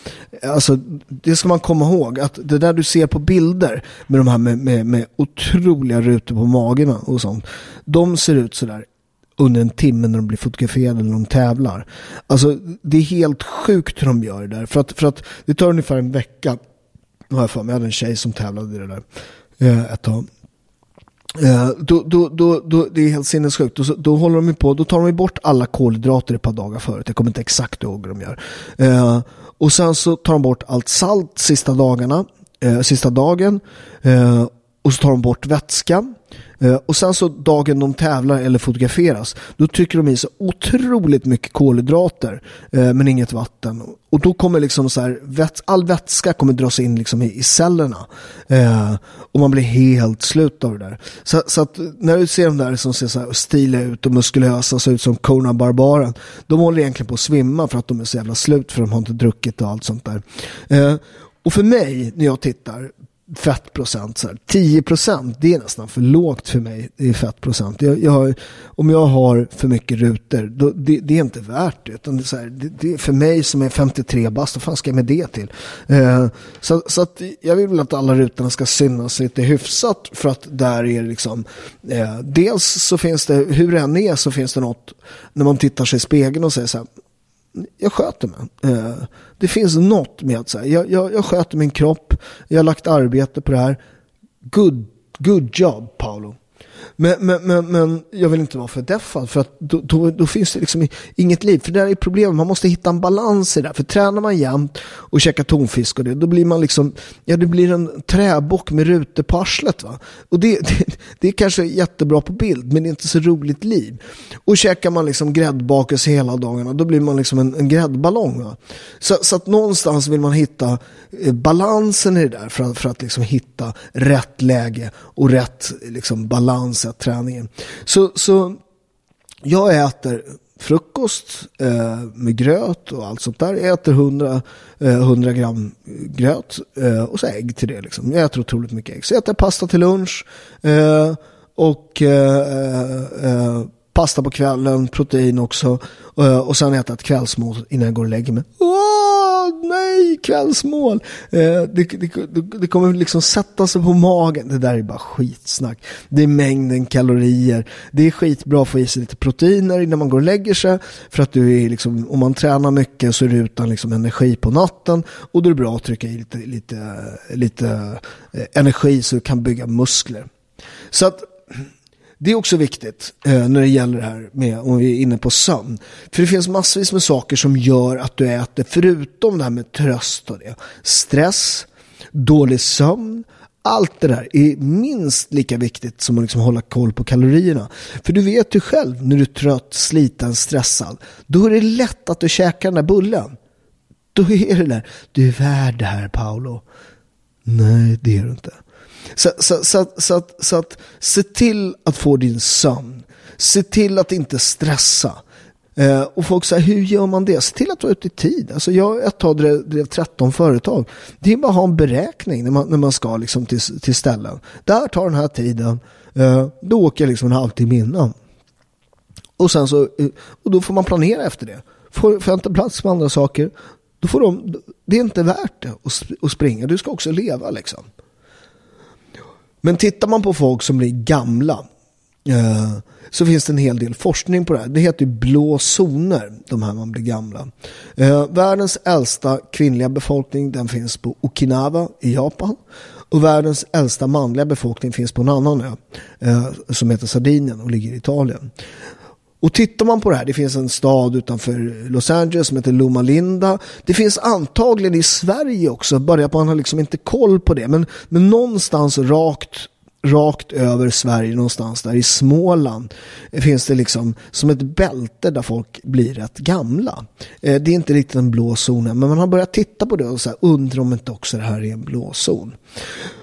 Alltså, det ska man komma ihåg. att Det där du ser på bilder med de här med, med, med otroliga rutor på magen och sånt. De ser ut sådär under en timme när de blir fotograferade när de tävlar. Alltså det är helt sjukt hur de gör det där. För att, för att det tar ungefär en vecka. Har jag för mig. Jag hade en tjej som tävlade i det där eh, ett tag. Eh, då, då, då, då, det är helt sinnessjukt. Då, då håller de på, då tar de bort alla kolhydrater ett par dagar förut. Jag kommer inte exakt ihåg hur de gör. Eh, och sen så tar de bort allt salt sista dagarna, eh, sista dagen. Eh, och så tar de bort vätska. Eh, och sen så dagen de tävlar eller fotograferas, då trycker de i sig otroligt mycket kolhydrater, eh, men inget vatten. Och då kommer liksom så här, all vätska kommer dras in liksom i, cellerna. Eh, och man blir helt slut av det där. Så, så att när du ser de där som ser så här stiliga ut och muskulösa, ser ut som Kona Barbaren, de håller egentligen på att svimma för att de är så jävla slut för de har inte druckit och allt sånt där. och för mig, när jag tittar fettprocent. Så här. 10 procent, det är nästan för lågt för mig i fettprocent. Jag, jag har, om jag har för mycket rutor, då, det, det, är inte värt det. Utan det, är så här, det, det, för mig som är 53 bast, vad fan ska jag med det till? Eh, så så att jag vill väl att alla rutorna ska synas lite hyfsat för att där är det liksom, eh, dels så finns det, hur det än är så finns det något, när man tittar sig i spegeln och säger så här, jag sköter mig. Eh, det finns något med att säga, jag, jag, jag sköter min kropp, jag har lagt arbete på det här. Good, good job Paolo. Men, men, men, men jag vill inte vara för deffad för att då, då, då, finns det liksom inget liv. För det där är problemet, man måste hitta en balans i det. För tränar man jämt och käkar tonfisk och det, då blir man liksom, ja det blir en träbock med rutor på arslet va. Och det, [laughs] det, det är kanske jättebra på bild, men det är inte så roligt liv. Och käkar man liksom gräddbakelse hela dagarna, då blir man liksom en, en gräddballong va. Så, så att någonstans vill man hitta eh, balansen i det där för att, för att liksom hitta rätt läge och rätt liksom balans missat träningen. Så, så jag äter frukost eh, med gröt och allt sånt där. Jag äter 100, eh, 100 gram gröt eh, och så ägg till det. Liksom. Jag äter otroligt mycket ägg. Så jag äter pasta till lunch eh, och eh, eh, eh pasta på kvällen, protein också. Eh, och sen äta ett kvällsmål innan jag går och lägger mig. Åh, nej, kvällsmål. Eh, det, det, det, kommer liksom sätta sig på magen. Det där är bara skitsnack. Det är mängden kalorier. Det är skitbra att få i sig lite proteiner innan man går och lägger sig. För att du är liksom, om man tränar mycket så är du utan liksom energi på natten. Och då är det bra att trycka i lite, lite, lite eh, energi så du kan bygga muskler. Så att det är också viktigt eh, när det gäller det här med om vi är inne på sömn. För det finns massvis med saker som gör att du äter, förutom det här med tröst och det. Stress, dålig sömn, allt det där är minst lika viktigt som att liksom hålla koll på kalorierna. För du vet ju själv när du är trött, sliten, stressad. Då är det lätt att du käkar den där bullen. Då är det där, du är värd det här Paolo. Nej, det är du inte. Så, så, så, så, att, så att se till att få din sömn. Se till att inte stressa. Eh, och folk säger, hur gör man det? Se till att vara ute i tid. Alltså jag ett tag drev, drev 13 företag. Det är bara att ha en beräkning när man, när man ska liksom till, till ställen. Där tar den här tiden. Eh, då åker jag liksom en halvtimme innan. Och, sen så, eh, och då får man planera efter det. Får, får jag inte plats med andra saker, då får de, det är inte värt det att, att springa. Du ska också leva liksom. Men tittar man på folk som blir gamla eh, så finns det en hel del forskning på det här. Det heter ju blå zoner, de här man blir gamla. Eh, världens äldsta kvinnliga befolkning den finns på Okinawa i Japan. Och världens äldsta manliga befolkning finns på en annan ö eh, som heter Sardinien och ligger i Italien. Och tittar man på det här, det finns en stad utanför Los Angeles som heter Loma Linda. Det finns antagligen i Sverige också, bara att man har liksom inte koll på det. Men, men någonstans rakt rakt över Sverige någonstans där i Småland finns det liksom som ett bälte där folk blir rätt gamla. Eh, det är inte riktigt en blå zon men man har börjat titta på det och så här, undrar om inte också det här är en blå zon.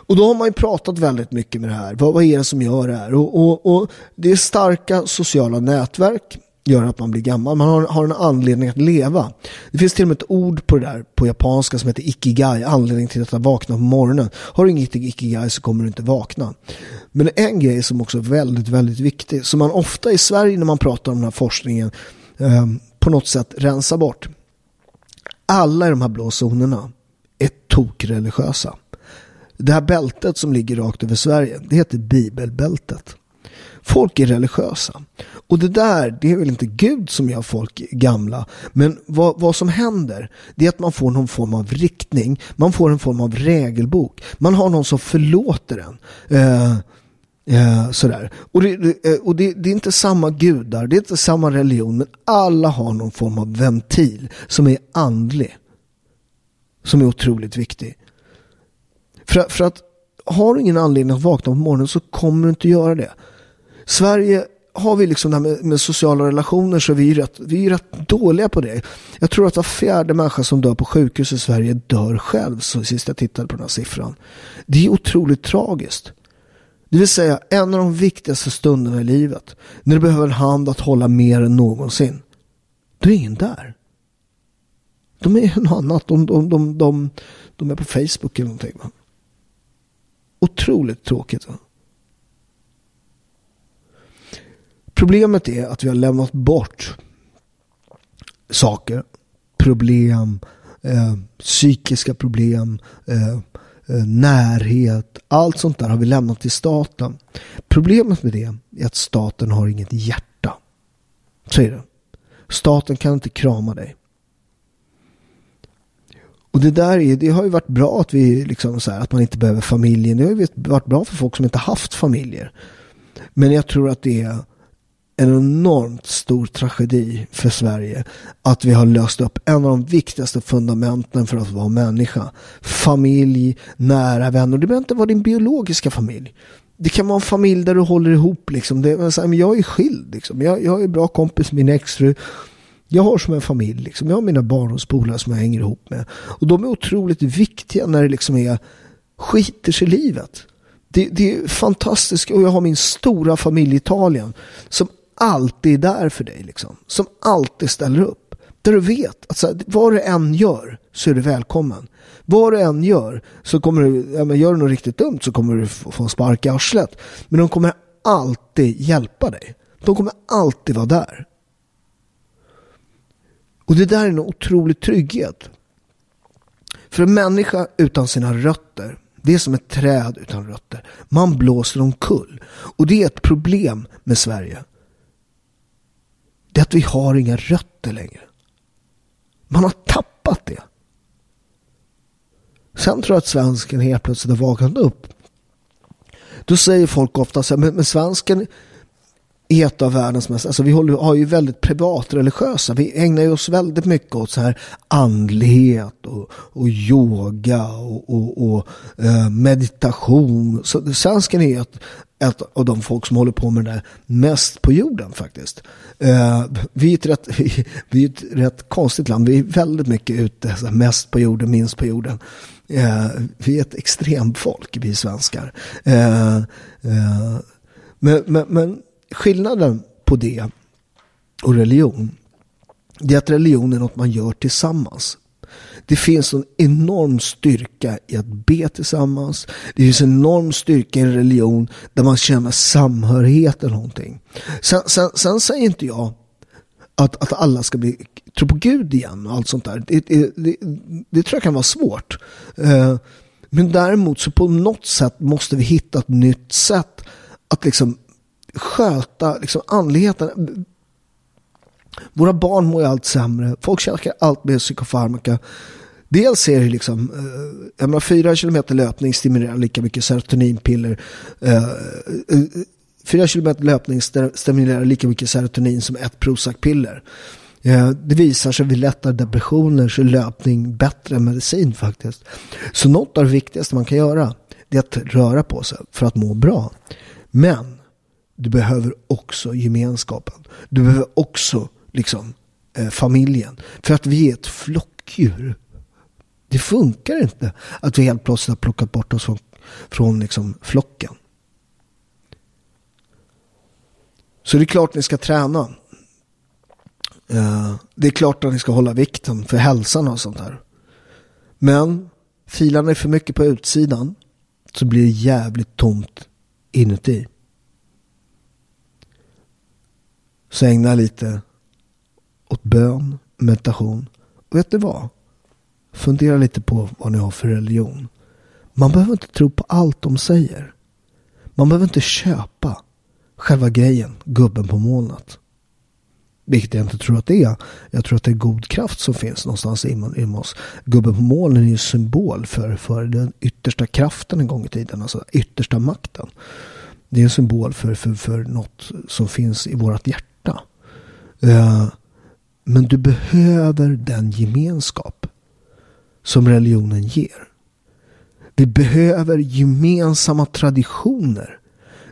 Och då har man ju pratat väldigt mycket med det här. Vad, vad är det som gör det här? Och, och, och det är starka sociala nätverk gör att man blir gammal. Man har, har, en anledning att leva. Det finns till och med ett ord på det där på japanska som heter ikigai, anledning till att vakna på morgonen. Har du inget ikigai så kommer du inte vakna. Men en grej som också är väldigt, väldigt viktig, som man ofta i Sverige när man pratar om den här forskningen eh, på något sätt rensar bort. Alla i de här blå zonerna är tokreligiösa. Det här bältet som ligger rakt över Sverige, det heter bibelbältet. Folk är religiösa. Och det där, det är väl inte Gud som gör folk gamla. Men vad, vad som händer, det är att man får någon form av riktning. Man får en form av regelbok. Man har någon som förlåter en. Eh, eh, sådär. Och, det, eh, och det, det, är inte samma gudar, det är inte samma religion. Men alla har någon form av ventil som är andlig. Som är otroligt viktig. För, för att har du ingen anledning att vakna på morgonen så kommer du inte göra det. Sverige har vi liksom det här med, med, sociala relationer så är vi rätt, vi är rätt dåliga på det. Jag tror att var fjärde människa som dör på sjukhus i Sverige dör själv, så sist jag tittade på den här siffran. Det är otroligt tragiskt. Det vill säga en av de viktigaste stunderna i livet. När du behöver en hand att hålla mer än någonsin. Då är ingen där. De är något annat. De, de, de, de, de är på Facebook eller någonting. Va? Otroligt tråkigt. Va? Problemet är att vi har lämnat bort saker, problem, eh, psykiska problem, eh, eh, närhet, allt sånt där har vi lämnat till staten. Problemet med det är att staten har inget hjärta. Så är det. Staten kan inte krama dig. Och det där är, det har ju varit bra att vi liksom så här, att man inte behöver familjen. Det har ju varit bra för folk som inte haft familjer. Men jag tror att det är en enormt stor tragedi för Sverige att vi har löst upp en av de viktigaste fundamenten för att vara människa. Familj, nära vänner. Det behöver inte vara din biologiska familj. Det kan vara en familj där du håller ihop. Liksom. Det, jag är skild. Liksom. Jag, jag är bra kompis med min exfru. Jag har som en familj. Liksom. Jag har mina barndomspolare som jag hänger ihop med. Och de är otroligt viktiga när det liksom är skiter i livet. Det, det, är fantastiskt och jag har min stora familj i Italien som alltid är där för dig. Liksom. Som alltid ställer upp. Där du vet att så här, vad du än gör så är du välkommen. Vad du än gör så kommer du, ja, men gör du något riktigt dumt så kommer du få en spark i arslet. Men de kommer alltid hjälpa dig. De kommer alltid vara där. Och det där är en otrolig trygghet. För en människa utan sina rötter, det är som ett träd utan rötter. Man blåser omkull. Och det är ett problem med Sverige. Det är att vi har inga rötter längre. Man har tappat det. Sen tror jag att svensken helt plötsligt har vaknat upp. Då säger folk ofta så här, men, men svensken är ett av världens mest, alltså vi håller, har ju väldigt privatreligiösa, vi ägnar ju oss väldigt mycket åt så här andlighet och, och yoga och, och, och eh, meditation. Så svensken är ett, ett av de folk som håller på med det där mest på jorden faktiskt. Eh, vi, är ett rätt, [laughs] vi är ett rätt konstigt land, vi är väldigt mycket ute, så här, mest på jorden, minst på jorden. Eh, vi är ett extremfolk, vi svenskar. Eh, eh, men, men, men skillnaden på det och religion, det är att religion är något man gör tillsammans. Det finns en enorm styrka i att be tillsammans. Det finns en enorm styrka i en religion där man känner samhörighet eller någonting. Sen, sen, sen säger inte jag att, att alla ska bli, tro på Gud igen och allt sånt där. Det, det, det, det tror jag kan vara svårt. Eh, men däremot så på något sätt måste vi hitta ett nytt sätt att liksom sköta liksom andligheten. Våra barn mår ju allt sämre. Folk käkar allt mer psykofarmaka. Dels är det liksom, eh, jag menar, fyra kilometer löpning stimulerar lika mycket serotoninpiller. Eh, eh fyra kilometer löpning stimulerar lika mycket serotonin som ett Prozac-piller. Eh, det visar sig vid lättare depressioner så är löpning bättre än medicin faktiskt. Så något av det viktigaste man kan göra det är att röra på sig för att må bra. Men du behöver också gemenskapen. Du behöver också liksom eh, familjen. För att vi är ett flockdjur. Det funkar inte att vi helt plötsligt har plockat bort oss från, från liksom flocken. Så det är klart ni ska träna. Eh, det är klart att ni ska hålla vikten för hälsan och sånt där. Men filar ni för mycket på utsidan så blir det jävligt tomt inuti. Så ägna lite åt bön, meditation. Och vet du vad? Fundera lite på vad ni har för religion. Man behöver inte tro på allt de säger. Man behöver inte köpa själva grejen, gubben på molnet. Vilket jag inte tror att det är. Jag tror att det är god kraft som finns någonstans inom oss. Gubben på molnen är ju symbol för, för den yttersta kraften en gång i tiden. Alltså yttersta makten. Det är en symbol för, för, för något som finns i vårt hjärta Uh, men du behöver den gemenskap som religionen ger. Vi behöver gemensamma traditioner.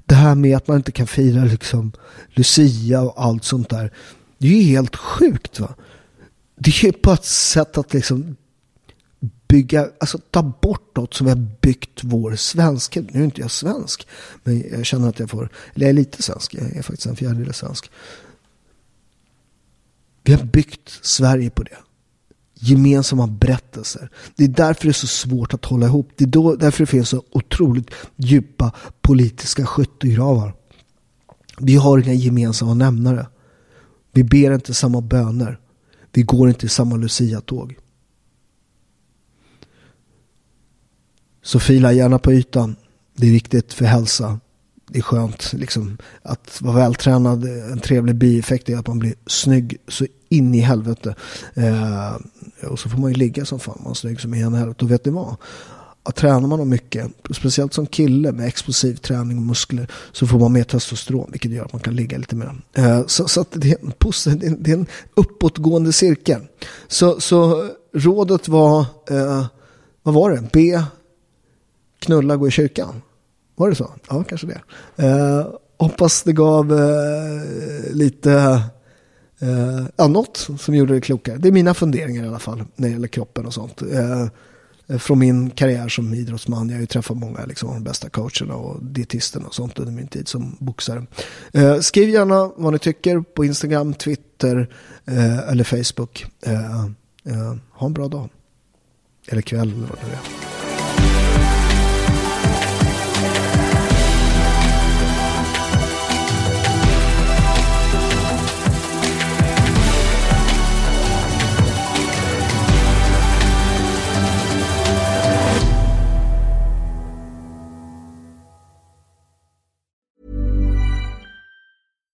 Det här med att man inte kan fira liksom Lucia och allt sånt där. Det är ju helt sjukt va. Det är ju på ett sätt att liksom bygga, alltså ta bort något som vi har byggt vår svenskhet. Nu är inte jag svensk, men jag känner att jag får, eller jag är lite svensk, jag är faktiskt en fjärdedel svensk. Vi har byggt Sverige på det. Gemensamma berättelser. Det är därför det är så svårt att hålla ihop. Det är då, därför det finns så otroligt djupa politiska skyttegravar. Vi har inga gemensamma nämnare. Vi ber inte samma böner. Vi går inte i samma Lucia-tåg. Så fila gärna på ytan. Det är viktigt för hälsa det är skönt liksom, att vara vältränad. En trevlig bieffekt är att man blir snygg så in i helvete. Eh, och så får man ju ligga som fan man är snygg som in i helvete. Och vet ni vad? Att tränar man mycket, speciellt som kille med explosiv träning och muskler, så får man mer testosteron, vilket gör att man kan ligga lite mer. Eh, så, så det, är en det är en uppåtgående cirkel. Så, så rådet var, eh, vad var det? B. Knulla, gå i kyrkan. Var det så? Ja, kanske det. Eh, hoppas det gav eh, lite, eh, ja, något som gjorde det klokare. Det är mina funderingar i alla fall när det gäller kroppen och sånt. Eh, från min karriär som idrottsman. Jag har ju träffat många liksom, av de bästa coacherna och dietisterna och sånt under min tid som boxare. Eh, skriv gärna vad ni tycker på Instagram, Twitter eh, eller Facebook. Eh, eh, ha en bra dag. Eller kväll eller vad det nu är.